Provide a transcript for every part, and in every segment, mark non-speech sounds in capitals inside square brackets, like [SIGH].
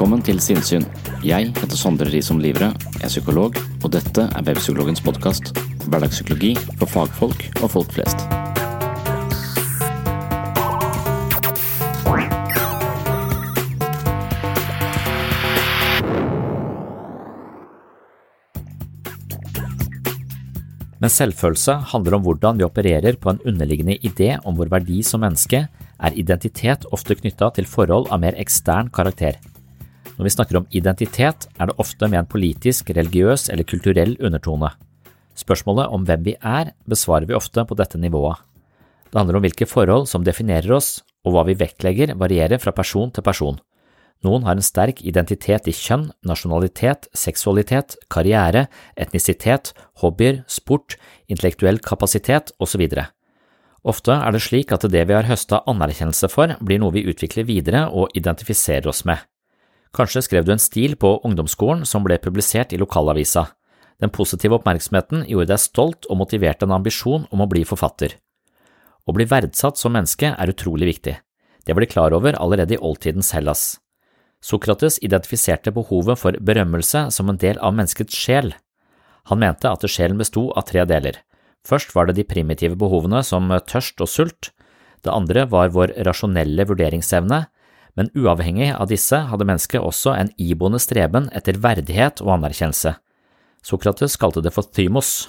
Velkommen til Sinnsyn. Jeg heter Sondre Risom Livre, er psykolog, og dette er Webpsykologens podkast. Hverdagspsykologi for fagfolk og folk flest. Men selvfølelse handler om hvordan vi opererer på en underliggende idé om vår verdi som menneske, er identitet ofte knytta til forhold av mer ekstern karakter. Når vi snakker om identitet, er det ofte med en politisk, religiøs eller kulturell undertone. Spørsmålet om hvem vi er, besvarer vi ofte på dette nivået. Det handler om hvilke forhold som definerer oss, og hva vi vektlegger varierer fra person til person. Noen har en sterk identitet i kjønn, nasjonalitet, seksualitet, karriere, etnisitet, hobbyer, sport, intellektuell kapasitet osv. Ofte er det slik at det vi har høsta anerkjennelse for, blir noe vi utvikler videre og identifiserer oss med. Kanskje skrev du en stil på ungdomsskolen som ble publisert i lokalavisa. Den positive oppmerksomheten gjorde deg stolt og motiverte en ambisjon om å bli forfatter. Å bli verdsatt som menneske er utrolig viktig. Det var de klar over allerede i oldtidens Hellas. Sokrates identifiserte behovet for berømmelse som en del av menneskets sjel. Han mente at sjelen besto av tre deler. Først var det de primitive behovene som tørst og sult, det andre var vår rasjonelle vurderingsevne, men uavhengig av disse hadde mennesket også en iboende streben etter verdighet og anerkjennelse. Sokrates kalte det for thymos.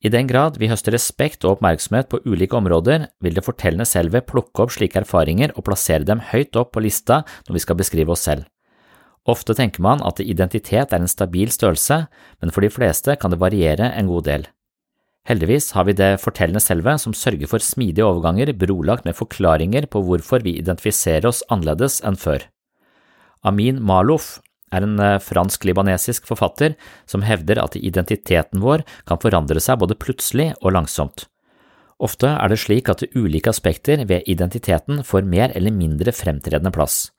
I den grad vi høster respekt og oppmerksomhet på ulike områder, vil det fortellende selvet plukke opp slike erfaringer og plassere dem høyt opp på lista når vi skal beskrive oss selv. Ofte tenker man at identitet er en stabil størrelse, men for de fleste kan det variere en god del. Heldigvis har vi det fortellende selvet som sørger for smidige overganger brolagt med forklaringer på hvorfor vi identifiserer oss annerledes enn før. Amin Malouf er en eh, fransk-libanesisk forfatter som hevder at identiteten vår kan forandre seg både plutselig og langsomt. Ofte er det slik at ulike aspekter ved identiteten får mer eller mindre fremtredende plass.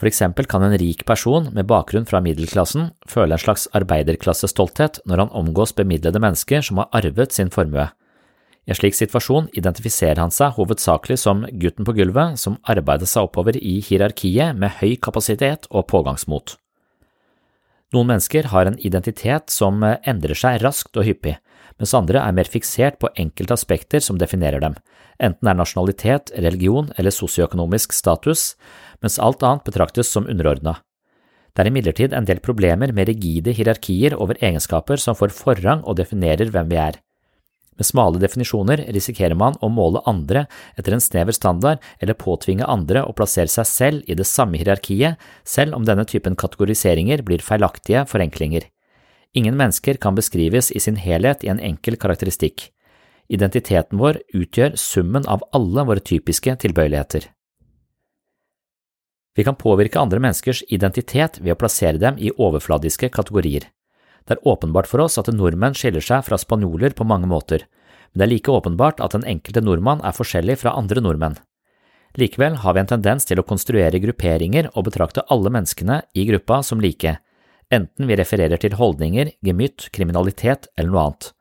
For eksempel kan en rik person med bakgrunn fra middelklassen føle en slags arbeiderklassestolthet når han omgås bemidlede mennesker som har arvet sin formue. I en slik situasjon identifiserer han seg hovedsakelig som gutten på gulvet som arbeidet seg oppover i hierarkiet med høy kapasitet og pågangsmot. Noen mennesker har en identitet som eh, endrer seg raskt og hyppig, mens andre er mer fiksert på enkelte aspekter som definerer dem, enten er nasjonalitet, religion eller sosioøkonomisk status, mens alt annet betraktes som underordna. Det er imidlertid en del problemer med rigide hierarkier over egenskaper som får forrang og definerer hvem vi er. Med smale definisjoner risikerer man å måle andre etter en snever standard eller påtvinge andre å plassere seg selv i det samme hierarkiet, selv om denne typen kategoriseringer blir feilaktige forenklinger. Ingen mennesker kan beskrives i sin helhet i en enkel karakteristikk. Identiteten vår utgjør summen av alle våre typiske tilbøyeligheter. Vi kan påvirke andre menneskers identitet ved å plassere dem i overfladiske kategorier. Det er åpenbart for oss at nordmenn skiller seg fra spanjoler på mange måter, men det er like åpenbart at den enkelte nordmann er forskjellig fra andre nordmenn. Likevel har vi en tendens til å konstruere grupperinger og betrakte alle menneskene i gruppa som like, enten vi refererer til holdninger, gemytt, kriminalitet eller noe annet.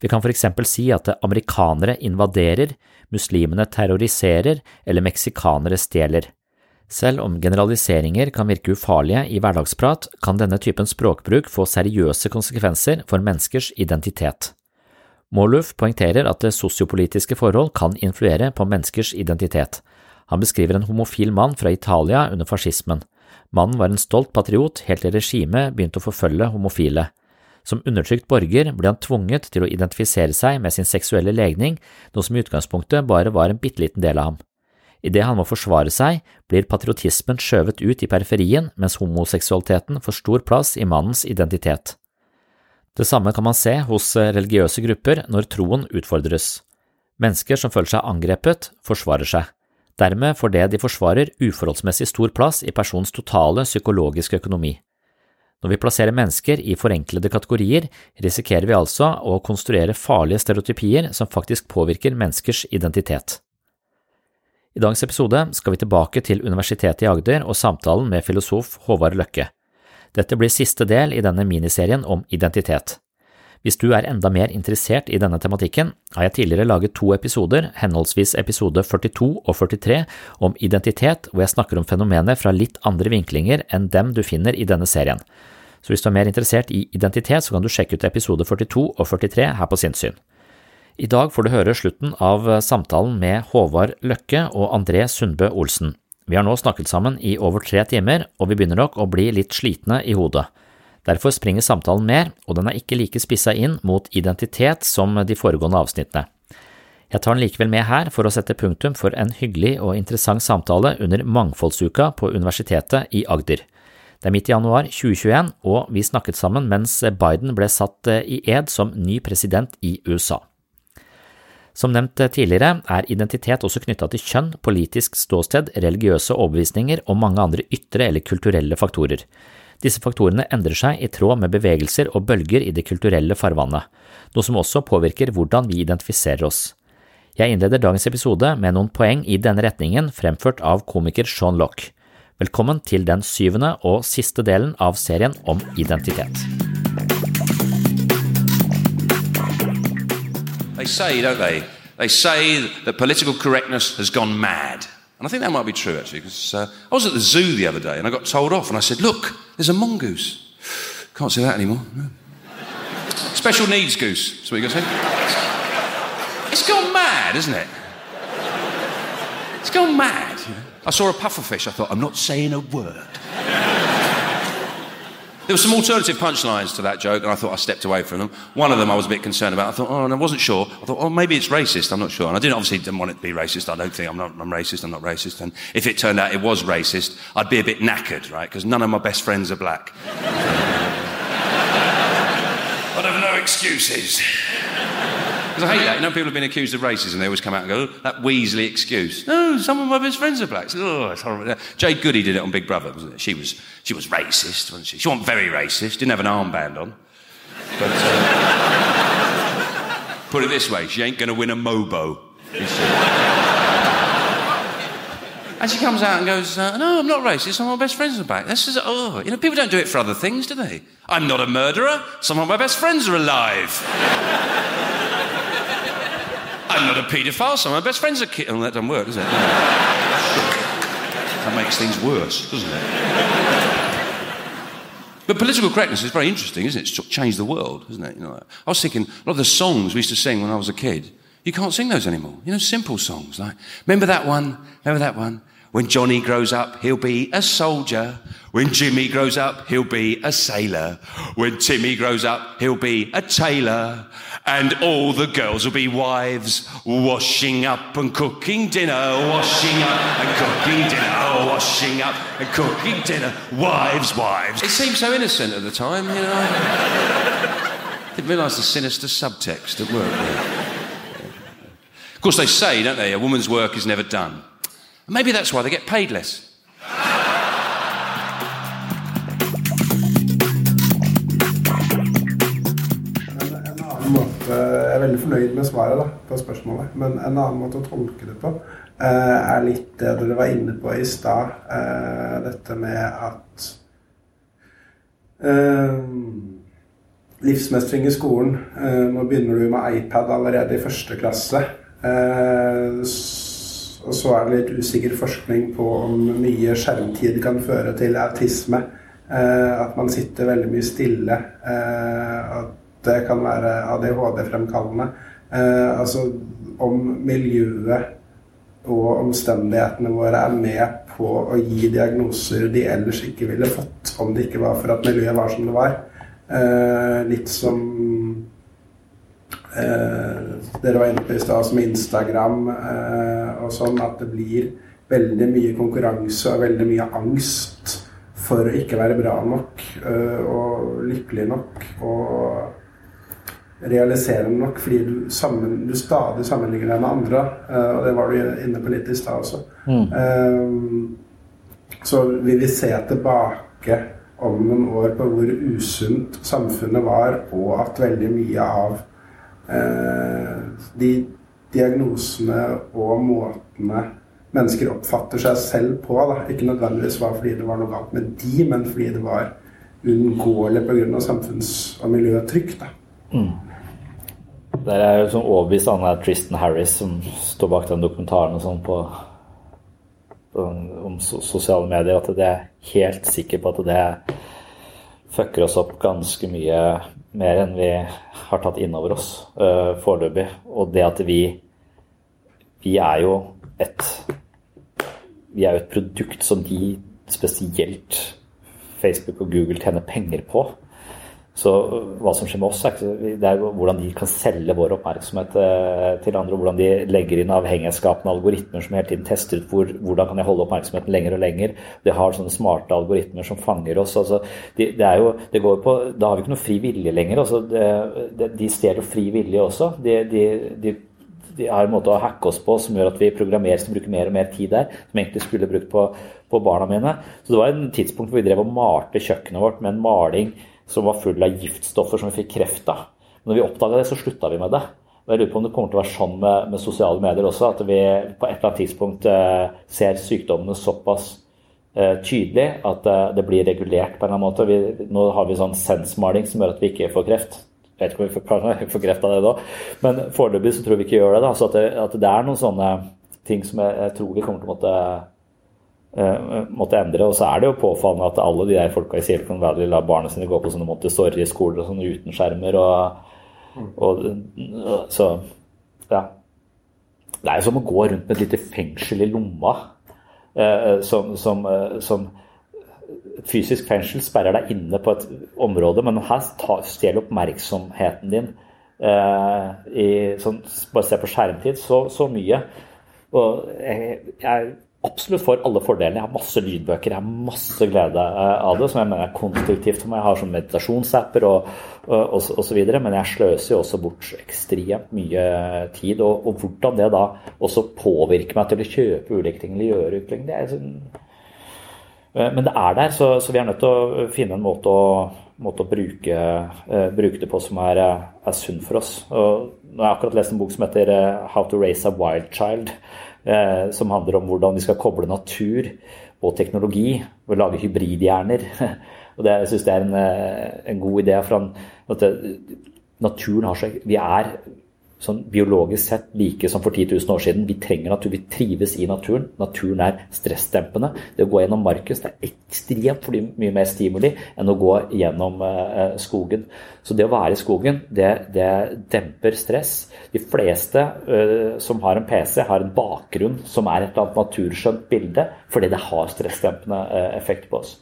Vi kan for eksempel si at amerikanere invaderer, muslimene terroriserer eller meksikanere stjeler. Selv om generaliseringer kan virke ufarlige i hverdagsprat, kan denne typen språkbruk få seriøse konsekvenser for menneskers identitet. Moorloof poengterer at det sosiopolitiske forhold kan influere på menneskers identitet. Han beskriver en homofil mann fra Italia under fascismen. Mannen var en stolt patriot helt til regimet begynte å forfølge homofile. Som undertrykt borger ble han tvunget til å identifisere seg med sin seksuelle legning, noe som i utgangspunktet bare var en bitte liten del av ham. Idet han må forsvare seg, blir patriotismen skjøvet ut i periferien, mens homoseksualiteten får stor plass i mannens identitet. Det samme kan man se hos religiøse grupper når troen utfordres. Mennesker som føler seg angrepet, forsvarer seg. Dermed får det de forsvarer uforholdsmessig stor plass i personens totale psykologiske økonomi. Når vi plasserer mennesker i forenklede kategorier, risikerer vi altså å konstruere farlige stereotypier som faktisk påvirker menneskers identitet. I dagens episode skal vi tilbake til Universitetet i Agder og samtalen med filosof Håvard Løkke. Dette blir siste del i denne miniserien om identitet. Hvis du er enda mer interessert i denne tematikken, har jeg tidligere laget to episoder, henholdsvis episode 42 og 43, om identitet, hvor jeg snakker om fenomenet fra litt andre vinklinger enn dem du finner i denne serien. Så hvis du er mer interessert i identitet, så kan du sjekke ut episode 42 og 43 her på Sinnssyn. I dag får du høre slutten av samtalen med Håvard Løkke og André Sundbø Olsen. Vi har nå snakket sammen i over tre timer, og vi begynner nok å bli litt slitne i hodet. Derfor springer samtalen mer, og den er ikke like spissa inn mot identitet som de foregående avsnittene. Jeg tar den likevel med her for å sette punktum for en hyggelig og interessant samtale under Mangfoldsuka på Universitetet i Agder. Det er midt i januar 2021, og vi snakket sammen mens Biden ble satt i ed som ny president i USA. Som nevnt tidligere er identitet også knytta til kjønn, politisk ståsted, religiøse overbevisninger og mange andre ytre eller kulturelle faktorer. Disse faktorene endrer seg i tråd med bevegelser og bølger i det kulturelle farvannet, noe som også påvirker hvordan vi identifiserer oss. Jeg innleder dagens episode med noen poeng i denne retningen fremført av komiker Sean Lock. Velkommen til den syvende og siste delen av serien om identitet. They say, don't they? They say that political correctness has gone mad. And I think that might be true, actually, because uh, I was at the zoo the other day and I got told off and I said, Look, there's a mongoose. [SIGHS] Can't see that anymore. No. Special needs goose, that's what you got to say. It's gone mad, isn't it? It's gone mad. I saw a pufferfish, I thought, I'm not saying a word. There were some alternative punchlines to that joke, and I thought I stepped away from them. One of them I was a bit concerned about. I thought, oh, and I wasn't sure. I thought, oh, maybe it's racist. I'm not sure. And I didn't obviously didn't want it to be racist. I don't think I'm not. I'm racist. I'm not racist. And if it turned out it was racist, I'd be a bit knackered, right? Because none of my best friends are black. [LAUGHS] I'd have no excuses. Because I hate that. You know, people have been accused of racism. They always come out and go, oh, that Weasley excuse. No, some of my best friends are blacks. Oh, it's horrible. Jade Goody did it on Big Brother, wasn't it? She was, she was racist, wasn't she? She wasn't very racist. Didn't have an armband on. But uh, [LAUGHS] put it this way, she ain't going to win a Mobo. And she comes out and goes, uh, No, I'm not racist. Some of my best friends are back. This is, oh, you know, people don't do it for other things, do they? I'm not a murderer. Some of my best friends are alive. I'm not a paedophile. Some of my best friends are kids. Oh, that doesn't work, does it? No. That makes things worse, doesn't it? But political correctness is very interesting, isn't it? It's changed the world, isn't it? You know, I was thinking, a lot of the songs we used to sing when I was a kid, you can't sing those anymore. You know, simple songs like, remember that one? Remember that one? When Johnny grows up, he'll be a soldier. When Jimmy grows up, he'll be a sailor. When Timmy grows up, he'll be a tailor. And all the girls will be wives, washing up and cooking dinner, washing up and cooking dinner, washing up and cooking dinner. Wives, wives. It seemed so innocent at the time, you know. [LAUGHS] Didn't realise the sinister subtext at work. Of course, they say, don't they, a woman's work is never done. Maybe that's why they get paid less. Jeg er veldig fornøyd med svaret da, på spørsmålet, men en annen måte å tolke det på eh, er litt det dere var inne på i stad. Eh, dette med at eh, livsmestring i skolen Nå begynner du med iPad allerede i første klasse. Og så er det litt usikker forskning på om mye skjermtid kan føre til autisme. Eh, at man sitter veldig mye stille. Eh, at det kan være ADHD-fremkallende. Eh, altså om miljøet og omstendighetene våre er med på å gi diagnoser de ellers ikke ville fått om det ikke var for at miljøet var som det var. litt som dere var inne på i stad, som Instagram og sånn, at det blir veldig mye konkurranse og veldig mye angst for å ikke være bra nok eh, og lykkelig nok og realiserende nok fordi du, sammen, du stadig sammenligner deg med andre. Øh, og det var du inne på litt i stad også. Mm. Uh, så vi vil se tilbake om noen år på hvor usunt samfunnet var, og at veldig mye av de diagnosene og måtene mennesker oppfatter seg selv på. Da. Ikke nødvendigvis var fordi det var noe galt med de, men fordi det var uunngåelig pga. samfunns- og miljøtrykk. Da. Mm. Der er jo sånn overbevist han er Tristan Harris som står bak den dokumentaren og sånn på, på, om sosiale medier, at det er helt sikker på at det fucker oss opp ganske mye mer enn vi har tatt inn over oss uh, foreløpig. Og det at vi vi er jo et vi er jo et produkt som de spesielt Facebook og Google tjener penger på. Så hva som skjer med oss, det er jo hvordan de kan selge vår oppmerksomhet eh, til andre. og Hvordan de legger inn avhengighetsskapende algoritmer som hele tiden tester ut hvor, hvordan kan jeg holde oppmerksomheten lenger og lenger. De har sånne smarte algoritmer som fanger oss. Altså, de, det er jo, det går på, da har vi ikke noe fri vilje lenger. Altså, det, de stjeler fri vilje også. De, de de har en måte å hacke oss på som gjør at vi programmerer som bruker mer og mer tid der, som egentlig skulle brukt på, på, barna mine. Så det var en tidspunkt hvor vi drev og malte kjøkkenet vårt med en maling som var full av giftstoffer som vi fikk kreft av. Når vi oppdaga det, så slutta vi med det. Og jeg lurer på om det kommer til å være sånn med, med sosiale medier også, at vi på et eller annet tidspunkt eh, ser sykdommene såpass eh, tydelig at eh, det blir regulert på en eller annen måte. Vi, nå har vi sånn sensmaling som gjør at vi ikke får kreft. Jeg vet ikke om vi får [LAUGHS] kreft av det da, men foreløpig så tror vi ikke gjør det. da, så at det, at det, er noen sånne ting som jeg, jeg tror vi kommer til å måtte, måtte endre. Og så er det jo påfallende at alle de der folka i Silicon Valley lar barna sine gå på sånne Montessori-skoler og sånne uten skjermer. Og, og, så ja. Det er jo som å gå rundt med et lite fengsel i lomma. Uh, som, som, uh, som et fysisk fengsel sperrer deg inne på et område, men her stjeler oppmerksomheten din. Eh, i, sånn, bare se på skjermtid, så, så mye. Og jeg, jeg, absolutt for alle fordelene. Jeg har masse lydbøker, jeg har masse glede eh, av det, som jeg mener er konstruktivt for meg. Jeg har sånn meditasjonsapper og, og, så videre, men jeg sløser jo også bort ekstremt mye tid. Og, og hvordan det da også påvirker meg til å kjøpe ulike ting eller gjøre ulike det er sånn Eh, men det er der, så, så, vi er nødt til å finne en måte å, måte å bruke, uh, bruke, det på som er, eh, er sunn for oss. Og nå har jeg akkurat lest en bok som heter 'How to Raise a Wild Child', som handler om hvordan vi skal koble natur og teknologi og lage hybridhjerner. [LAUGHS] og det, jeg syns det er en, en, god idé. For at naturen har seg Vi er sånn biologisk sett like som for 10 000 år siden. Vi trenger natur, vi trives i naturen. Naturen er stressdempende. Det å gå gjennom markus er ekstremt mye mer stimuli enn å gå gjennom eh, skogen. Så det å være i skogen, det, det demper stress. De fleste eh, som har en PC, har en bakgrunn som er et eller annet naturskjønt bilde, fordi det har stressdempende eh, effekt på oss.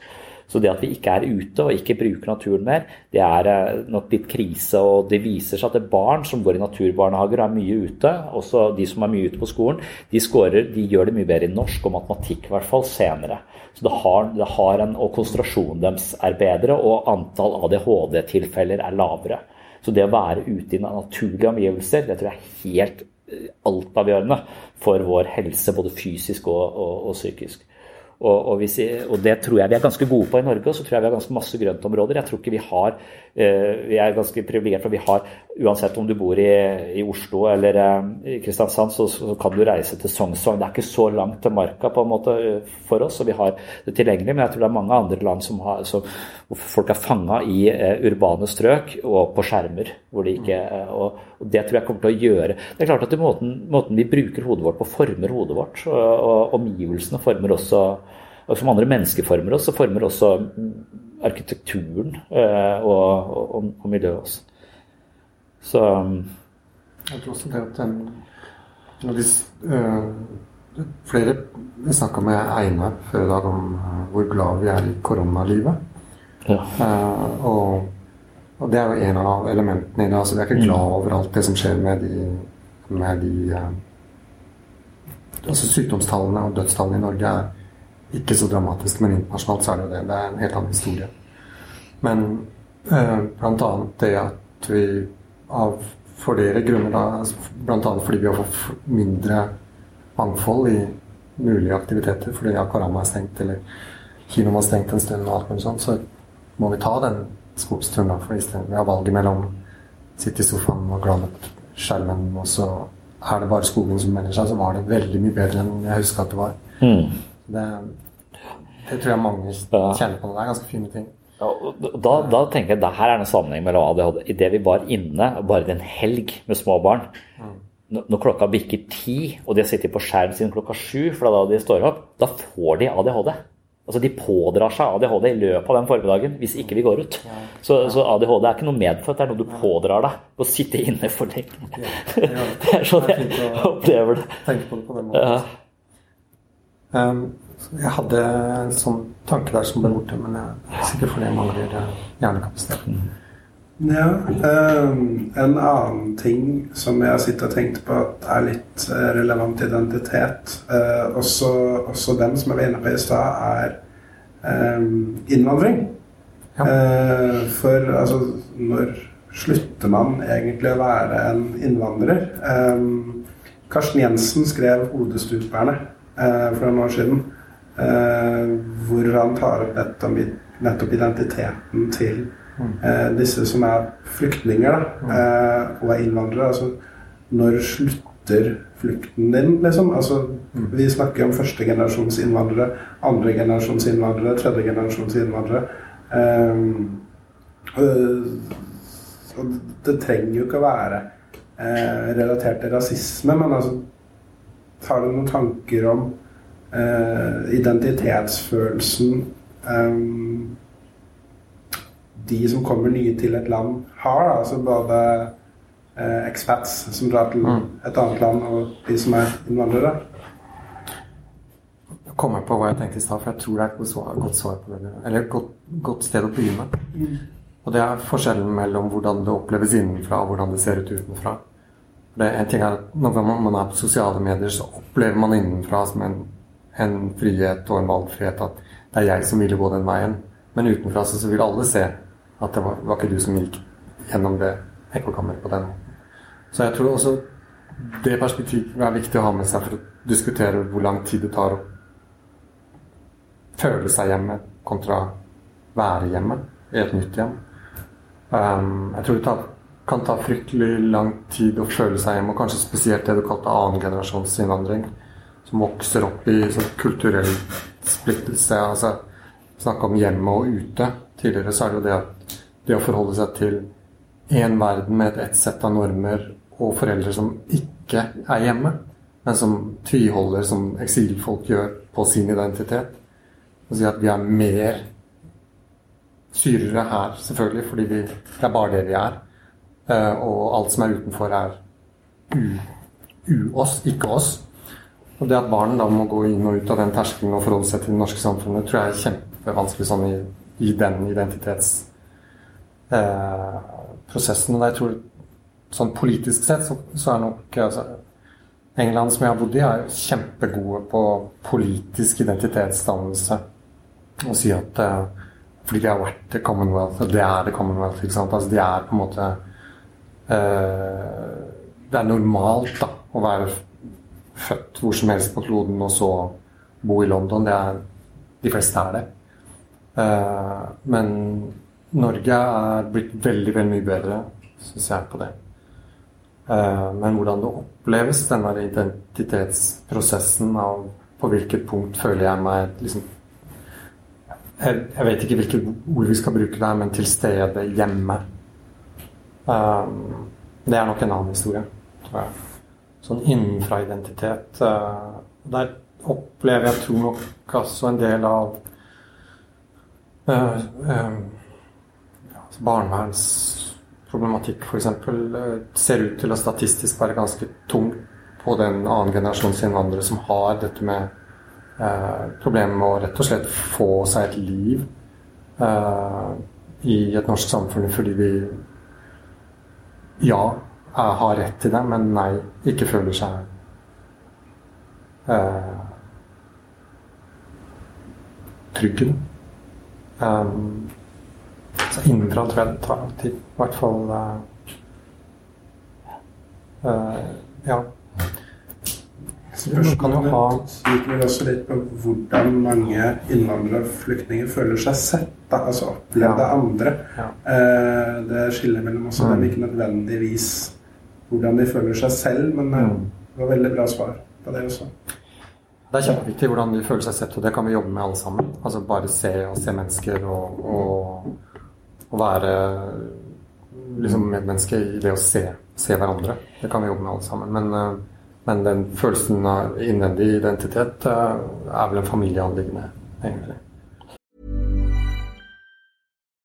Så det at vi ikke er ute og ikke bruker naturen mer, det er eh, nok litt krise. Og det viser seg at barn som går i naturbarnehager og er mye ute, også de som er mye ute på skolen, de, scorer, de gjør det mye bedre i norsk og matematikk i hvert fall senere. Så det har, det har en, Og konsentrasjonen deres er bedre, og antall ADHD-tilfeller er lavere. Så det å være ute i naturlige omgivelser, det tror jeg er helt eh, altavgjørende for vår helse, både fysisk og, og, og psykisk. Og, og, hvis, og, det tror jeg vi er ganske gode på i Norge, og så tror jeg vi har ganske masse grøntområder. Jeg tror ikke vi har Vi er ganske privilegerte, for vi har Uansett om du bor i, i Oslo eller uh, i Kristiansand, så, så, kan du reise til Sognsvann. Det er ikke så langt til Marka på en måte uh, for oss, og vi har det tilgjengelig. Men jeg tror det er mange andre land som har, som, hvor folk er fanga i urbane strøk og på skjermer. hvor de ikke, og, og Det tror jeg kommer til å gjøre Det er klart at måten, måten vi bruker hodet vårt på, former hodet vårt. og, og omgivelsene former også og som andre mennesker former oss, så former også arkitekturen eh, og, og, og, miljøet også. Så Jeg tror også det at den hvis, øh, Flere snakka med Einar før i dag om uh, hvor glad vi er i koronalivet. Ja. Uh, og, og, det er jo en av elementene i det. altså Vi er ikke glad mm. over alt det som skjer med de, med de uh, altså Sykdomstallene og dødstallene i Norge er ikke så dramatisk, men internasjonalt så er det jo det. Det er en helt annen historie. Men eh, annet det at vi av flere grunner, da, altså annet fordi vi har fått mindre mangfold i mulige aktiviteter fordi Akarama er stengt, eller kinoen var stengt en stund, og alt mulig sånt, så må vi ta den skogsturen. for Vi har valget mellom sitte i sofaen og glane skjermen, og så er det bare skogen som melder seg, så var det veldig mye bedre enn jeg husker at det var. Mm. Det, det, tror jeg mange kjenner på. Det er ganske fine ting. Ja, da, da, tenker jeg her er det en sammenheng mellom ADHD. Idet vi var inne bare en helg med små barn mm. Når klokka bikker ti, og de har sittet på skjerm siden klokka sju, for da de står opp, da får de ADHD. Altså De pådrar seg ADHD i løpet av den formiddagen hvis ikke vi går ut. Så, så ADHD er ikke noe medfødt, det er noe du pådrar deg å sitte inne for lenge. [LAUGHS] Det er sånn jeg opplever det. Tenk på det på den måten. Um, jeg hadde en sånn tanke der som ble borte, men jeg er sikker fordi jeg mangler hjernekapasitet. hjernekapasiteten. Ja. Um, en annen ting som jeg har sittet og tenkt på at er litt uh, relevant identitet, uh, også, også dem som jeg var inne på i stad, er um, innvandring. Ja. Uh, for altså Når slutter man egentlig å være en innvandrer? Um, Karsten Jensen skrev 'Hodestuperne'. Eh, for noen år siden. Eh, hvor han tar opp nettopp, identiteten til eh, disse som er flyktninger da, og er innvandrere. Altså, når slutter flukten din, liksom? Altså, vi snakker om første generasjons innvandrere, andre generasjons innvandrere, tredje generasjons innvandrere. Og det trenger jo ikke å være eh, relatert til rasisme, men altså har du noen tanker om eh, identitetsfølelsen eh, de som kommer nye til et land, har? Da, altså både eh, expats som drar til mm. et annet land, og de som er innvandrere? Jeg kommer på hva jeg tenkte i stad, for jeg tror det er et godt svar på det. Eller et godt, godt sted å begynne. Mm. Og det er forskjellen mellom hvordan det oppleves innenfra, og hvordan det ser ut utenfra. Det, ting er at Når man er på sosiale medier, så opplever man innenfra som en, en frihet og en valgfrihet at det er jeg som ville gå den veien. Men utenfra så, så vil alle se at det var, var ikke du som gikk gjennom det ekkokammeret på den måten. Så jeg tror også det perspektivet er viktig å ha med seg for å diskutere hvor lang tid det tar å føle seg hjemme kontra være hjemme i et nytt hjem. Um, jeg tror det tar kan ta fryktelig lang tid å føle seg hjemme, og kanskje spesielt det du kalte annengenerasjonsinnvandring, som vokser opp i sånn kulturell splittelse. altså Snakke om hjemme og ute. Tidligere så er det jo det at det å forholde seg til én verden med et ett sett av normer og foreldre som ikke er hjemme, men som tviholder, som eksilfolk gjør, på sin identitet. Og si at vi er mer syrere her, selvfølgelig, fordi vi, det er bare det vi er. Eh, og alt som er utenfor, er u-oss, ikke oss. Og det at barn da må gå inn og ut av den terskelen og forholde seg til det norske samfunnet, tror jeg er kjempevanskelig sånn i, i den identitetsprosessen. Eh, og jeg tror sånn politisk sett så, så er nok altså, England, som jeg har bodd i, er kjempegode på politisk identitetsdannelse. Og si at eh, fordi de har vært Commonwealth, og det er det Commonwealth. ikke sant? Altså, de er på en måte det er normalt da, å være født hvor som helst på kloden og så bo i London. Det er de fleste er det. Uh, men Norge er blitt veldig, veldig mye bedre, syns jeg, på det. Uh, men hvordan det oppleves, denne identitetsprosessen av på hvilket punkt føler jeg meg liksom jeg, jeg, vet ikke hvilke ord vi skal bruke der, men til stede hjemme. Um, det er nok en annen historie, tror jeg. Sånn innenfra identitet. Uh, der opplever jeg tror nok også en del av uh, um, barnevernsproblematikk, f.eks. Ser ut til å statistisk være ganske tungt på den annen generasjons innvandrere som har dette med eh, problemet med å rett og slett få seg et liv eh, i et norsk samfunn fordi vi ja, jeg har rett til det, men nei, ikke føler seg eh, trygge. Um, så innenfra tror jeg det tar lang tid. I hvert fall uh, uh, Ja. Spørsmålet gikk vel også litt på hvordan mange innvandrere og flyktninger føler seg sett. Da, altså opplevde ja. andre. Eh, det skiller mellom oss, mm. dem ikke nødvendigvis hvordan de føler seg selv, men eh, mm. det var veldig bra svar på det også. Det er kjempeviktig hvordan de føler seg sett, og det kan vi jobbe med alle sammen. Altså bare se og se mennesker og, og, og være liksom medmenneske i det å se, se, hverandre. Det kan vi jobbe med alle sammen. Men uh, men den følelsen av innvendig identitet eh, er vel en familieanliggende, egentlig.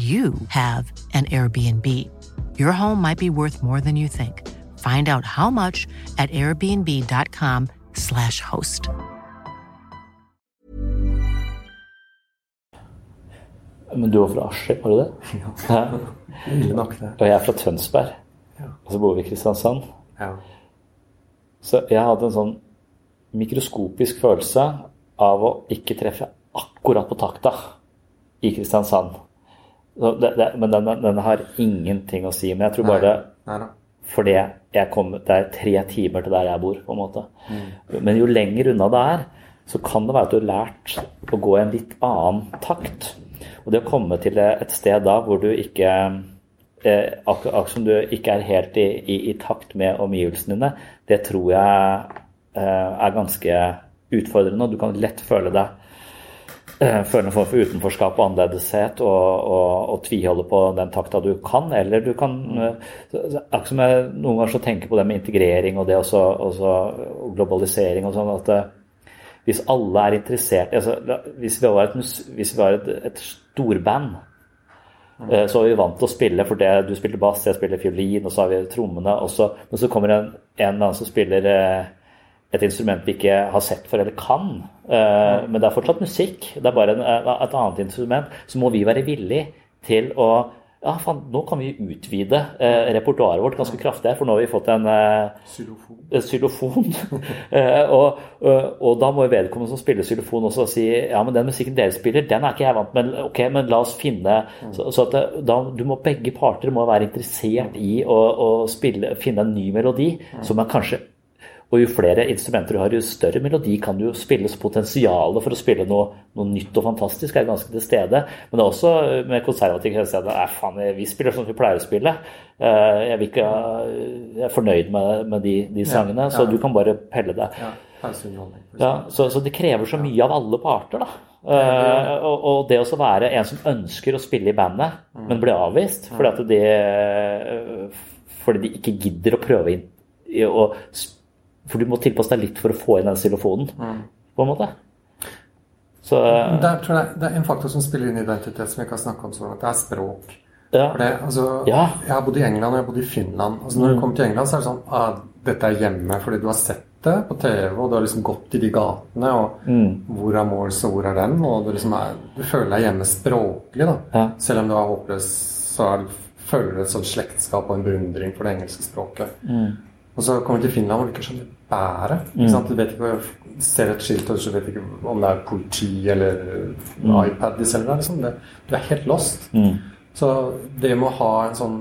you have an Airbnb. Your home might be worth more than you think. Find out how much at airbnb.com/slash host. Men du var fra Askim, var du det? Ja. Ille nok, det. Og jeg er fra Tønsberg. Ja. Og så bor vi i Kristiansand. Ja. Så jeg hadde en sånn mikroskopisk følelse av å ikke treffe akkurat på takta i Kristiansand. Det, det, men den, den, har ingenting å si. Men jeg tror bare nei, nei, fordi jeg kom, det er tre timer til der jeg bor, på en måte. Mm. Men jo lenger unna det er, så kan det være at du har lært å gå i en litt annen takt. Og det å komme til et sted da hvor du ikke eh, Akkurat som du ikke er helt i, i, i, takt med omgivelsene dine, det tror jeg eh, er ganske utfordrende. og Du kan lett føle deg føle en form for utenforskap og annerledeshet og, og, og tviholde på den takta du kan. Eller du kan eh, Akkurat som jeg noen ganger så tenker på det med integrering og det også, også globalisering og sånn at eh, hvis alle er interessert altså, Hvis vi var et, hvis vi var et, et storband så er vi vant til å spille, for det, du spiller bass, jeg spiller fiolin, og så har vi trommene. Også, men så kommer en, en annen som spiller et instrument vi ikke har sett for eller kan. Uh, men det er fortsatt musikk. Det er bare et annet instrument. Så må vi være villige til å ja, fan, nå kan vi utvide eh, repertoaret vårt ganske kraftig her, for nå har vi fått en eh, xylofon. eh, [LAUGHS] og, og, da må vedkommende som spiller xylofon også si ja, men den musikken dere spiller, den er ikke jeg vant med, ok, men la oss finne Så, så at da, du må, begge parter må være interessert i å, å spille, finne en ny melodi som er kanskje og jo flere instrumenter du har, jo større melodi kan du spilles. spille. Potensialet for å spille noe, noe, nytt og fantastisk er ganske til stede. Men det er også med konservativ kristne at faen, vi spiller som vi pleier å spille. Eh, jeg, ikke, jeg er fornøyd med, med de, de, sangene, ja, ja. så du kan bare pelle deg. Ja, så, så, det krever så mye av alle parter, da. Og, og, det å være en som ønsker å spille i bandet, mm. men blir avvist fordi at de, fordi de ikke gidder å prøve inn, å for du må tilpasse deg litt for å få inn den xylofonen, mm. på en måte. Så, der tror jeg det er en faktor som spiller inn i identitet, som vi ikke har snakka om sånn, langt. det er språk. Ja. For det, altså, ja. Jeg har bodd i England og jeg har bodd i Finland. Altså, når mm. du kommer til England, så er det sånn ah, Dette er hjemme fordi du har sett det på TV, og du har liksom gått i de gatene, og mm. hvor er Morse, og hvor er den? Og du, liksom er, du føler deg hjemme språklig, da. Ja. Selv om du er håpløs, så er, føler du et sånt slektskap og en beundring for det engelske språket. Mm. Og så kommer du til Finland, og du ikke skjønner bæret. Mm. Du vet ikke, ser et skilt, og du vet ikke om det er politi eller mm. iPad de selger. Liksom. Det, du er helt lost. Mm. Så det med å ha en sånn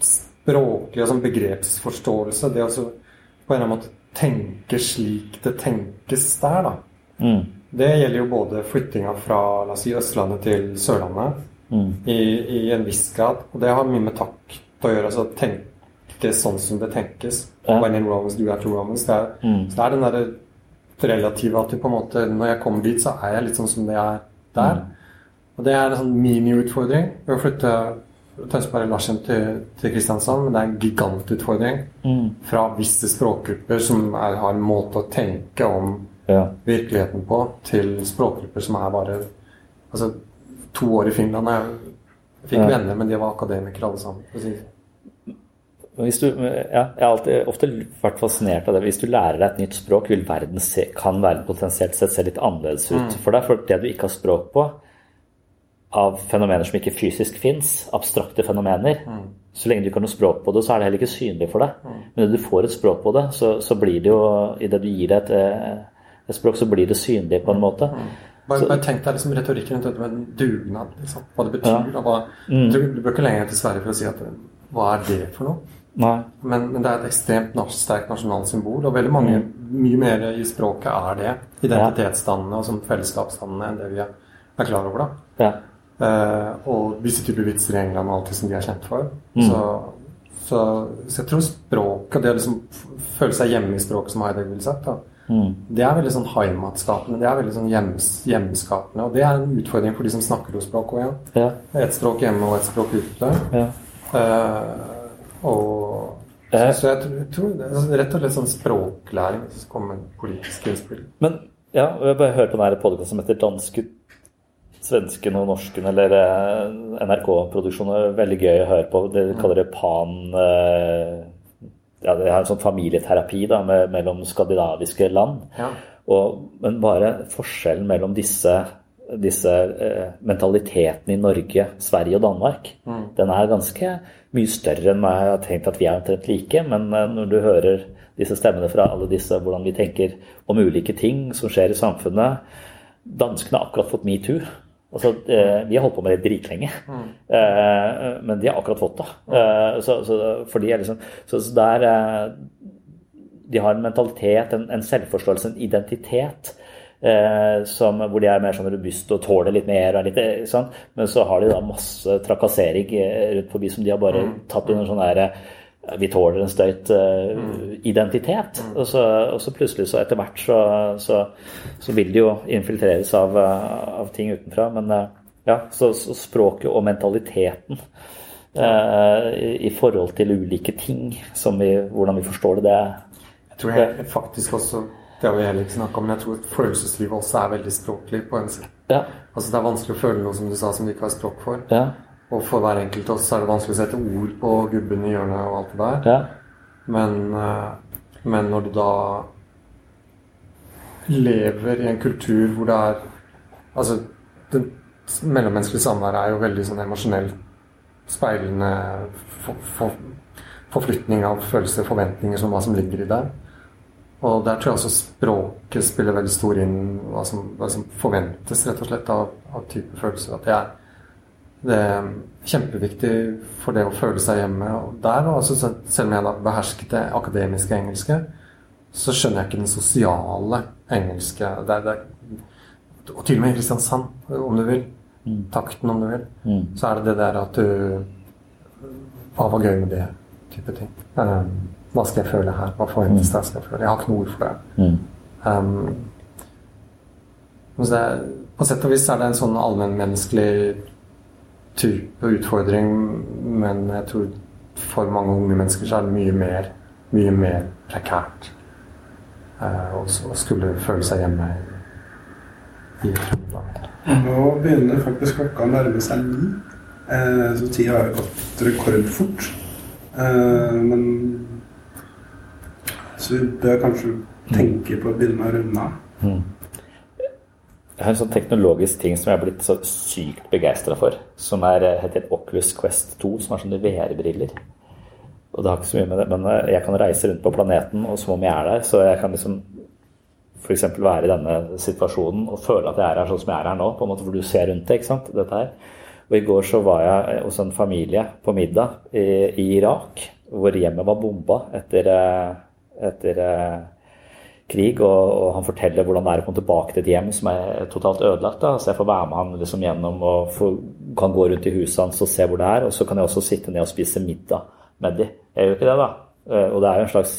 språklig sånn begrepsforståelse, det å på en eller annen måte tenke slik det tenkes der, da. Mm. Det gjelder jo både flyttinga fra la oss si, Østlandet til Sørlandet mm. i, i, en viss grad. Og det har mye med takt å gjøre. altså tenke sånn som det tenkes. Ja. When in Romans, do after Romans. Det er, mm. Så det er den derre relative at du på en måte Når jeg kommer dit, så er jeg litt sånn som det er der. Mm. Og det er en sånn mini-utfordring å flytte Tønsberg Larsen til, til Kristiansand, men det er en gigantutfordring mm. fra visse språkgrupper som er, har en måte å tenke om ja. virkeligheten på, til språkgrupper som er bare Altså, to år i Finland Jeg fikk ja. venner, men de var akademikere alle sammen. Du, ja, jeg har alltid, ofte vært fascinert av det. Hvis du lærer deg et nytt språk, verden se, kan verden potensielt sett se litt annerledes ut mm. for deg. For det du ikke har språk på, av fenomener som ikke fysisk fins, abstrakte fenomener mm. Så lenge du ikke har noe språk på det, så er det heller ikke synlig for deg. Mm. Men når du får et språk på det, så, så blir det jo I det du gir det et, eh, et, språk, så blir det synlig på en måte. Mm. Bare, bare, tenk deg liksom retorikken rundt dette med dugnad. Liksom. Hva det betyr. Ja. Hva, mm. du, du bør ikke lenger til Sverige for å si at hva er det for noe? Men, men, det er et ekstremt sterkt nasjonalt symbol, og veldig mange, mye mer i språket er det. Identitetsdannende og som fellesskapsdannende enn det vi er, klar over. da. Ja. Uh, og visse typer vitser i England og alt det som de er kjent for. Mm. Så, så, så, jeg tror språket, det å liksom føle seg hjemme i språket, som Heidegger ville sagt, da, mm. det er veldig sånn heimatskapende. Det er veldig sånn hjems, hjemskapende. Og det er en utfordring for de som snakker to språk òg, ja. ja. Et språk hjemme og et språk ute. Ja. Uh, og så, så jeg tror det er rett og slett sånn språklæring som kommer med politiske innspill. Men ja, jeg bare hører på denne podkasten som heter 'Danske, svensken og norsken', eller eh, NRK-produksjonen. Veldig gøy å høre på. Det de kaller det pan... Eh, ja, det er en sånn familieterapi da, med, mellom skandinaviske land. Ja. Og, men bare forskjellen mellom disse disse eh, mentalitetene i Norge, Sverige og Danmark, mm. den er ganske mye større enn jeg har tenkt at vi er omtrent like. Men eh, når du hører disse stemmene fra alle disse, hvordan vi tenker om ulike ting som skjer i samfunnet Danskene har akkurat fått metoo. Altså, eh, vi har holdt på med det dritlenge, mm. eh, men de har akkurat fått det. Så, så, de liksom, så, så der, de har en mentalitet, en, en selvforståelse, en identitet som, hvor de er mer sånn robuste og tåler litt mer. Litt, sånn. Men så har de da masse trakassering eh, rundt forbi som de har bare mm. tatt under sånn derre eh, vi tåler en støyt uh, identitet. Mm. Og, så, og, så, plutselig, så etter hvert, så, så, så vil de jo infiltreres av, av ting utenfra. Men uh, ja, så, språket og mentaliteten uh, i, i, forhold til ulike ting, vi, hvordan vi forstår det, det Jeg tror jeg faktisk også det har vi heller ikke snakka om, men jeg tror følelseslivet også er veldig språklig. på en. Ja. Altså Det er vanskelig å føle noe som du sa som du ikke har språk for. Ja. Og for hver enkelt av oss er det vanskelig å sette ord på gubben i hjørnet og alt det der. Ja. Men, eh, men, når du da lever i en kultur hvor det er Altså, det mellommenneskelige samværet er jo veldig sånn emosjonelt speilende for, for, forflytning av følelser forventninger som hva som ligger i det. Og der tror jeg også språket spiller veldig stor inn hva som, hva som forventes rett og slett av, av type følelser. At det er, det er kjempeviktig for det å føle seg hjemme. Og der, også, selv om jeg da behersket det akademiske engelske, så skjønner jeg ikke den sosiale engelske. Det er, det og til og med i Kristiansand, om du vil. Mm. Takten, om du vil. Mm. Så er det det der at du Hva var gøy med det? type ting. Um, hva skal jeg føle her? Hva forventes det jeg skal føle? Jeg har ikke noe ord for det. Mm. Um, det er, på sett og vis er det en sånn allmennmenneskelig type utfordring, men jeg tror for mange unge mennesker så er det mye mer, mye mer prekært uh, å skulle føle seg hjemme i Trøndelag. Nå begynner faktisk klokka å nærme seg ni, uh, så tida har gått rekordfort. Uh, men så vi bør kanskje tenke på å begynne å runde av. Mm. Jeg har en sånn teknologisk ting som jeg har blitt så sykt begeistra for. Som er, eh, heter Oculus Quest 2, som er sånne VR-briller. Og det har ikke så mye med det, men eh, jeg kan reise rundt på planeten og som om jeg er der. Så jeg kan liksom f.eks. være i denne situasjonen og føle at jeg er her sånn som jeg er her nå. på en måte For du ser rundt deg, ikke sant. Dette her. Og i går så var jeg hos en familie på middag i, i Irak, hvor hjemmet var bomba etter eh, etter eh, krig, og, og, han forteller hvordan det er å komme tilbake til et hjem som er totalt ødelagt. Da. Så jeg får være med han liksom gjennom og får, kan gå rundt i huset hans og se hvor det er. Og så kan jeg også sitte ned og spise middag med de. Jeg gjør ikke det, da. Eh, og det er jo en slags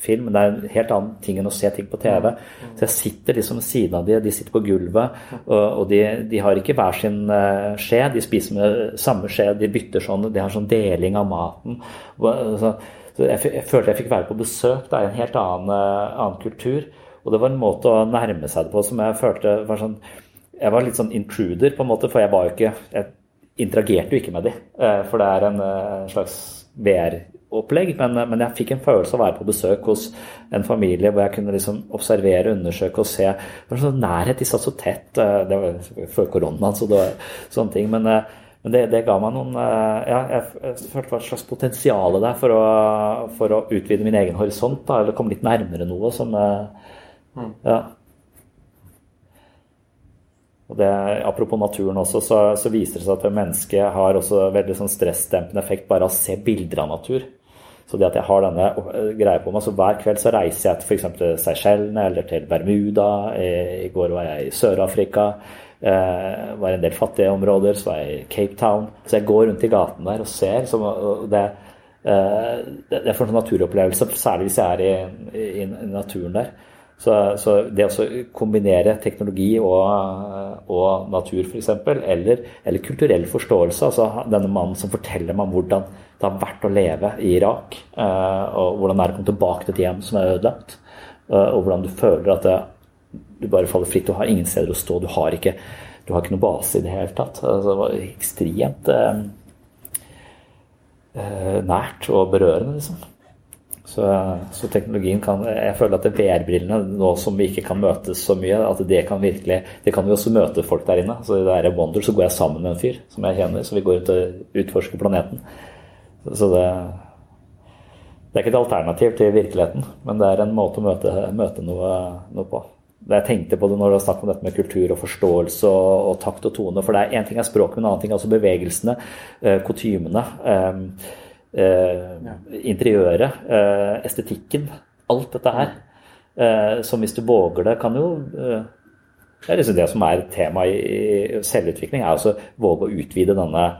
film, men det er en helt annen ting enn å se ting på TV. Så jeg sitter liksom ved siden av de, de sitter på gulvet, og, og de, de, har ikke hver sin uh, skje, de spiser med samme skje, de bytter sånn, de har sånn deling av maten. Og, så, så jeg, jeg, følte jeg fikk være på besøk da, i en helt annen, uh, annen, kultur. Og det var en måte å nærme seg det på som jeg følte var sånn Jeg var litt sånn intruder, på en måte, for jeg var jo ikke Jeg interagerte jo ikke med de. Uh, for det er en uh, slags VR-opplegg. Men, men, jeg fikk en følelse av å være på besøk hos en familie hvor jeg kunne liksom observere, undersøke og se. Det var sånn nærhet, de satt så tett. Det var før koronaen, så det var sånne ting. men men det, det, ga meg noen eh, Ja, jeg, følte det var et slags potensial der for å, for å, utvide min egen horisont, da, eller komme litt nærmere noe som eh, mm. Ja. Og det, apropos naturen også, så, så, viser det seg at mennesket har også veldig sånn stressdempende effekt bare av å se bilder av natur. Så det at jeg har denne eh, greia på meg, så hver kveld så reiser jeg til f.eks. Seychellene eller til Bermuda. I, i går var jeg i Sør-Afrika. Eh, var en del fattige områder, så var jeg i Cape Town. Så jeg går rundt i gaten der og ser. Så det, eh, det er for en naturopplevelse, særlig hvis jeg er i, i, i naturen der. Så, så, det å kombinere teknologi og, og natur, f.eks., eller, eller kulturell forståelse altså Denne mannen som forteller meg hvordan det har vært å leve i Irak, eh, og hvordan det er å komme tilbake til et hjem som er ødelagt, og hvordan du føler at det, du bare faller fritt. Du har ingen steder å stå. Du har ikke, du har ikke noe base i det hele tatt. Altså, det var ekstremt eh, eh nært og berørende, liksom. Så, så, teknologien kan Jeg føler at VR-brillene, nå som vi ikke kan møtes så mye, at det kan virkelig Det kan vi også møte folk der inne. Så i det er Wonder så går jeg sammen med en fyr som jeg kjenner, så vi går ut og utforsker planeten. Så det det er ikke et alternativ til virkeligheten, men det er en måte å møte, møte noe, noe på jeg tenkte på det når du har snakket om dette med kultur og forståelse og, og takt og tone. For det er én ting er språket, men en annen ting er altså bevegelsene, eh, kutymene, eh, eh, interiøret, eh, estetikken. Alt dette her. Eh, som hvis du våger det, kan jo eh, Det er liksom det som er tema i selvutvikling, er altså våge å utvide denne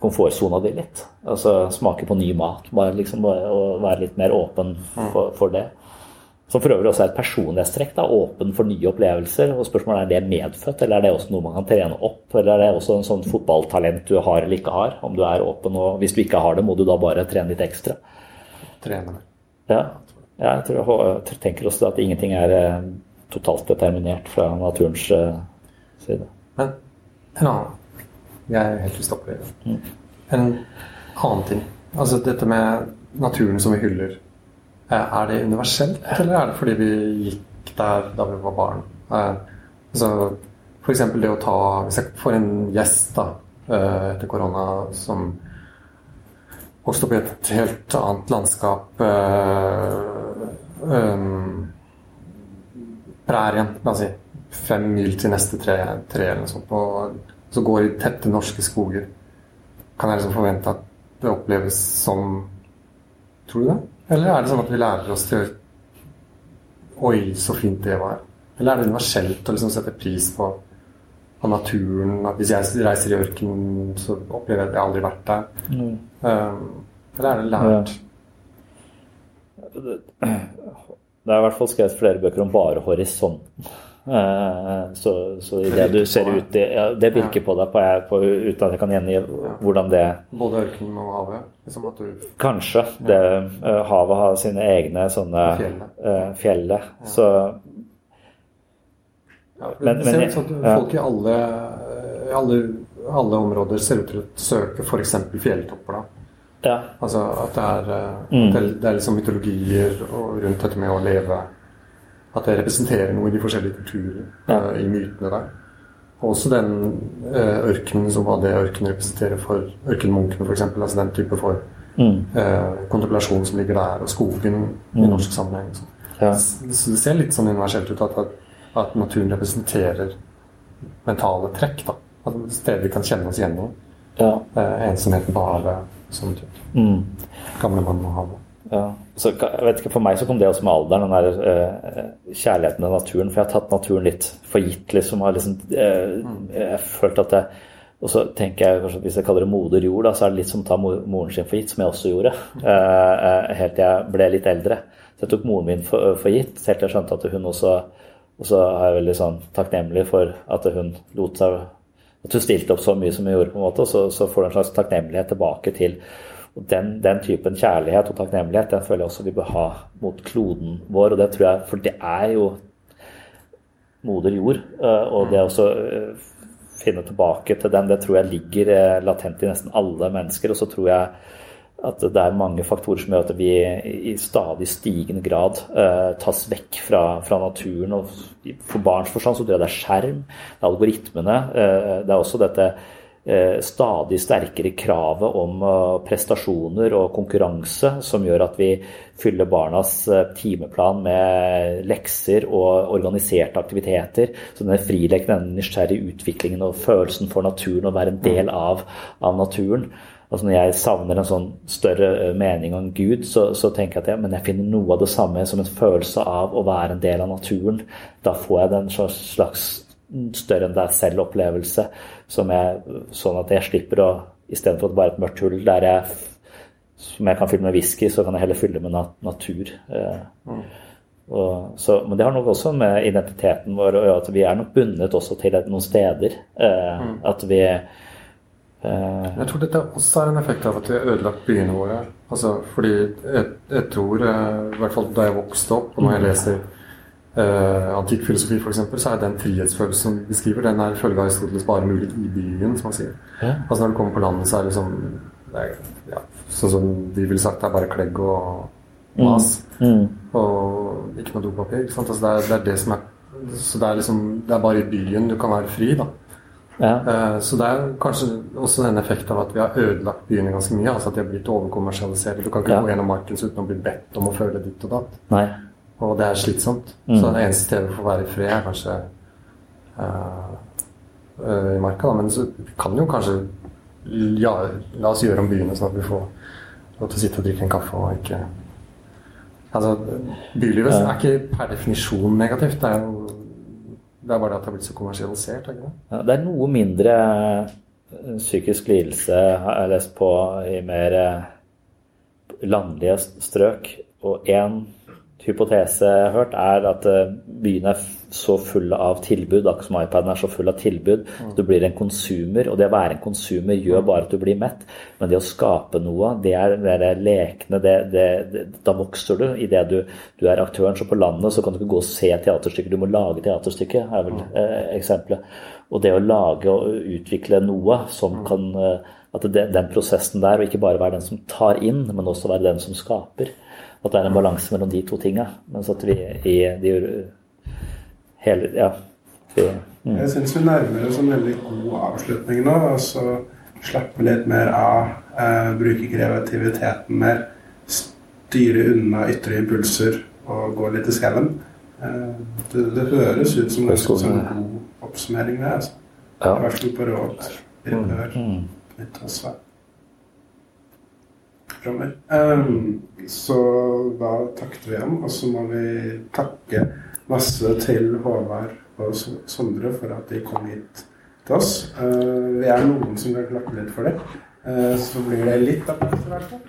komfortsona di litt. Altså smake på ny mat. Bare liksom, og være litt mer åpen for, for det. Som for øvrig også er et personlighetstrekk. da, Åpen for nye opplevelser. og Spørsmålet er det medfødt, eller er det også noe man kan trene opp? Eller er det også en sånn fotballtalent du har eller ikke har? Om du er åpen, og hvis du ikke har det, må du da bare trene litt ekstra? Trene. Ja, jeg, tror, jeg tenker også at ingenting er eh, totalt determinert fra naturens uh, side. Men en annen Jeg er helt ustoppelig. mm. En annen ting. Altså dette med naturen som vi hyller Eh, er det universelt, eller er det fordi vi gikk der da vi var barn? Eh, altså, F.eks. det å ta Hvis jeg får en gjest da, eh, etter korona som vokste opp i et helt annet landskap. Eh, prærien, la oss si. Fem mil til neste tre, tre eller noe sånt. Og så går i tette norske skoger. Kan jeg liksom forvente at det oppleves som Tror du det? Eller er det sånn at vi lærer oss til Oi, så fint det var. Eller er det universelt å liksom sette pris på, på naturen? At hvis jeg reiser i ørkenen, så opplever jeg at jeg aldri har vært der. Mm. Um, eller er det lært? Ja. Det er i hvert fall skrevet flere bøker om bare horisonten. Eh, så, så i det du ser ut i ja, Det virker på deg på, på, uten at jeg kan gjengi hvordan det Både ørkenen og havet? Liksom du... Kanskje. Det, uh, havet har sine egne sånne uh, fjelle. Så ja, men, men, men sånn folk i alle, alle, alle, områder ser ut til å søke f.eks. fjelltopper. da. Ja. Altså at det er, mm. det, det er liksom mytologier rundt dette med å leve at det representerer noe i de forskjellige kulturer, ja. uh, i mytene der. Og også den uh, ørkenen som hva det ørkenen representerer for ørkenmunkene, f.eks. Altså den type for mm. uh, kontemplasjon som ligger der, og skogen mm. i norsk sammenheng. Så. Ja. så det ser litt sånn universelt ut at, at, naturen representerer mentale trekk. da. At steder vi kan kjenne oss gjennom. Ja. Uh, ensomheten på havet, sånn type. Mm. Gamle mann og havet. Ja. Så, jeg vet ikke, For meg så kom det også med alderen, den der uh, kjærligheten til naturen. For jeg har tatt naturen litt for gitt. liksom, har liksom uh, Jeg følte at jeg og så tenker jeg kanskje Hvis jeg kaller det moder jord, da, så er det litt som å ta moren sin for gitt, som jeg også gjorde. Uh, helt til jeg ble litt eldre. Så jeg tok moren min for, for gitt, helt til jeg skjønte at hun også Og så er jeg veldig sånn takknemlig for at hun lot seg At hun stilte opp så mye som hun gjorde, på en måte, og så, så får du en slags takknemlighet tilbake til den, den, typen kjærlighet og takknemlighet den føler jeg også vi bør ha mot kloden vår. og det tror jeg, For det er jo moder jord. Eh, og det å eh, finne tilbake til den, det tror jeg ligger eh, latent i nesten alle mennesker. Og så tror jeg at det er mange faktorer som gjør at vi i stadig stigende grad uh, tas vekk fra, fra, naturen. og For barns forstand så tror jeg det er skjerm, det er algoritmene. Uh, det er også dette stadig sterkere kravet om eh, prestasjoner og konkurranse, som gjør at vi fyller barnas eh, timeplan med lekser og organiserte aktiviteter. Så denne frileken, denne nysgjerrige utviklingen og følelsen for naturen, å være en del av, av naturen. Altså Når jeg savner en sånn større mening om Gud, så, så, tenker jeg at jeg, men jeg finner noe av det samme som en følelse av å være en del av naturen. Da får jeg den slags større enn deg selv-opplevelse, sånn at jeg slipper å Istedenfor bare et mørkt hull der jeg, som jeg kan fylle med whisky, så kan jeg heller fylle med nat natur. Eh, mm. Og, så, men det har nok også med identiteten vår å gjøre at vi er nok bundet også til noen steder. Eh, mm. At vi eh, Jeg tror dette også er en effekt av at vi har ødelagt byene våre. Altså, fordi jeg, jeg tror, eh, i hvert fall da jeg vokste opp, og når jeg mm. leser uh, antikk filosofi f.eks., så er den frihetsfølelsen som vi beskriver, den er følge av Aristoteles bare mulig i byen, som man sier. Ja. Altså Når du kommer på landet, så er det det er, ja, Sånn som de ville sagt, det er bare klegg og mas. Mm. Mm. Og ikke noe dopapir. Ikke sant? Altså det, er, det, er, det som er Så det er liksom Det er bare i byen du kan være fri, da. Ja. Uh, så det er kanskje også den effekten av at vi har ødelagt byene ganske mye. Altså at de har blitt overkommersialisert. Du kan ikke ja. gå gjennom Markens uten å bli bedt om å føle ditt og datt. Nei. Og det er slitsomt. Mm. Så det eneste stedet for å være i fred er kanskje uh, i marka. Da. Men så kan jo kanskje ja, La oss gjøre om byene sånn at vi får lov til å sitte og drikke en kaffe og ikke Altså, bylivet ja. er ikke per definisjon negativt. Det er jo det er bare det at det har blitt så kommersialisert. Ikke det? Ja, det er noe mindre eh, psykisk lidelse, har jeg lest på, i mer landlige strøk. Og én hypotese hørt, er at byen byene er så fulle av tilbud, akkurat som iPaden er så full av tilbud. Mm. Du blir en konsumer, og det å være en konsumer gjør bare at du blir mett. Men det å skape noe, det er, det lekne, lekende, det, det, da vokser du i det du, du, er aktøren. Så på landet så kan du ikke gå og se teaterstykker, du må lage teaterstykker, er vel mm. eh, eksempelet. Og det å lage og utvikle noe som mm. kan eh, At det, den prosessen der, og ikke bare være den som tar inn, men også være den som skaper. At det er en balanse mellom de to tinga. Mens at vi i de hele Ja. Vi, mm. Jeg syns vi nærmer oss en veldig god avslutning nå. altså slappe litt mer av, eh, bruke kreativiteten mer, styre unna ytre impulser og gå litt i skauen. Eh, det, det, høres ut som en sånn god oppsummering, det. Altså. Ja. Vær så god på råd. Hør litt også. Um, så da takket vi ham, og så må vi takke masse til Håvard og Sondre for at de kom hit til oss. Uh, vi er noen som kan klappe litt for det. Uh, så blir det litt applaus i hvert fall.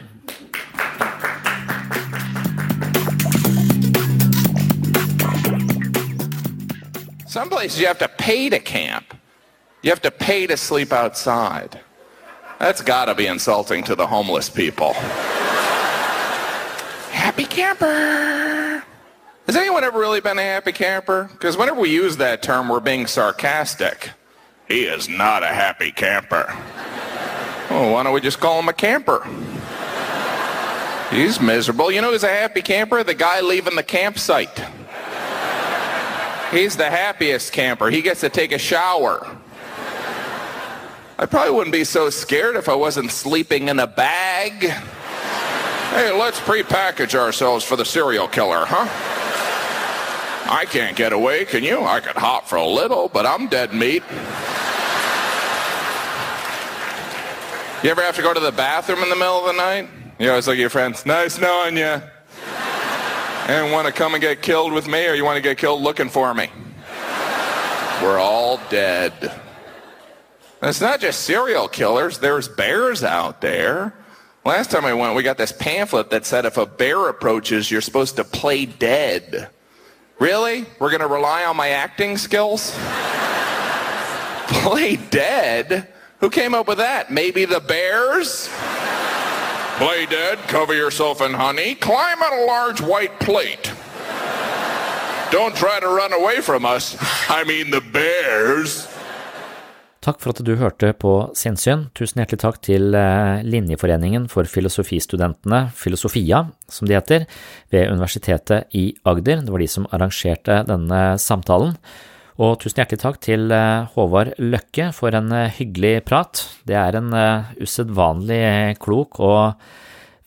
Some places you have to pay to camp. You have to pay to sleep outside. That's got to be insulting to the homeless people. happy camper. Has anyone ever really been a happy camper? Because whenever we use that term, we're being sarcastic. He is not a happy camper. Well, why don't we just call him a camper? He's miserable. You know who's a happy camper? The guy leaving the campsite. He's the happiest camper. He gets to take a shower. I probably wouldn't be so scared if I wasn't sleeping in a bag. Hey, let's prepackage ourselves for the serial killer, huh? I can't get away, can you? I could hop for a little, but I'm dead meat. You ever have to go to the bathroom in the middle of the night? You always look at your friends, nice knowing you. And want to come and get killed with me, or you want to get killed looking for me? We're all dead. And it's not just serial killers. There's bears out there. Last time I went, we got this pamphlet that said if a bear approaches, you're supposed to play dead. Really? We're going to rely on my acting skills? [LAUGHS] play dead? Who came up with that? Maybe the bears? Play dead, cover yourself in honey, climb on a large white plate. Don't try to run away from us. I mean the bears. Takk for at du hørte på Sinnsyn. Tusen hjertelig takk til eh, Linjeforeningen for filosofistudentene, Filosofia som de heter, ved Universitetet i Agder. Det var de som arrangerte denne samtalen. Og tusen hjertelig takk til eh, Håvard Løkke for en eh, hyggelig prat. Det er en usedvanlig klok og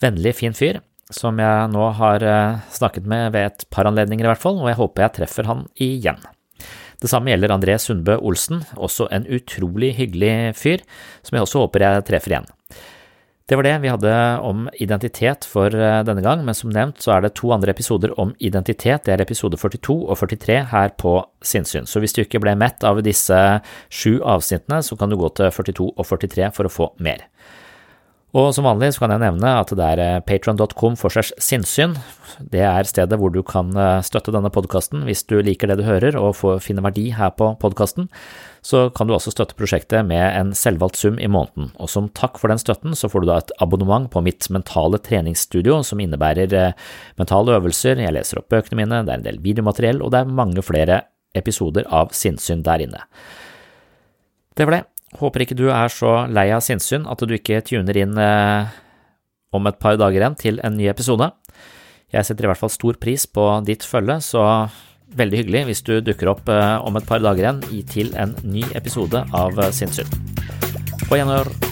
vennlig fin fyr som jeg nå har snakket med ved et par anledninger i hvert fall, og jeg håper jeg treffer han igjen. Det samme gjelder André Sundbø Olsen, også en utrolig hyggelig fyr, som jeg også håper jeg treffer igjen. Det var det vi hadde om identitet for eh, denne gang, men som nevnt så er det to andre episoder om identitet, det er episode 42 og 43 her på Sinnsyn, så hvis du ikke ble mett av disse sju avsnittene, så kan du gå til 42 og 43 for å få mer. Og som vanlig så kan jeg nevne at det er eh, patron.com for segs sinnssyn. Det er stedet hvor du kan eh, støtte denne podkasten hvis du liker det du hører og får finne verdi her på podkasten. Så kan du også støtte prosjektet med en selvvalgt sum i måneden, og som takk for den støtten så får du da et abonnement på mitt mentale treningsstudio som innebærer eh, mentale øvelser, jeg leser opp bøkene mine, det er en del videomateriell, og det er mange flere episoder av sinnssyn der inne. Det var det. Håper ikke du er så lei av sinnssyn at du ikke tuner inn eh, om et par dager igjen til en ny episode. Jeg setter i hvert fall stor pris på ditt følge, så veldig hyggelig hvis du dukker opp eh, om et par dager igjen til en ny episode av Sinnssyn. På gjenhør.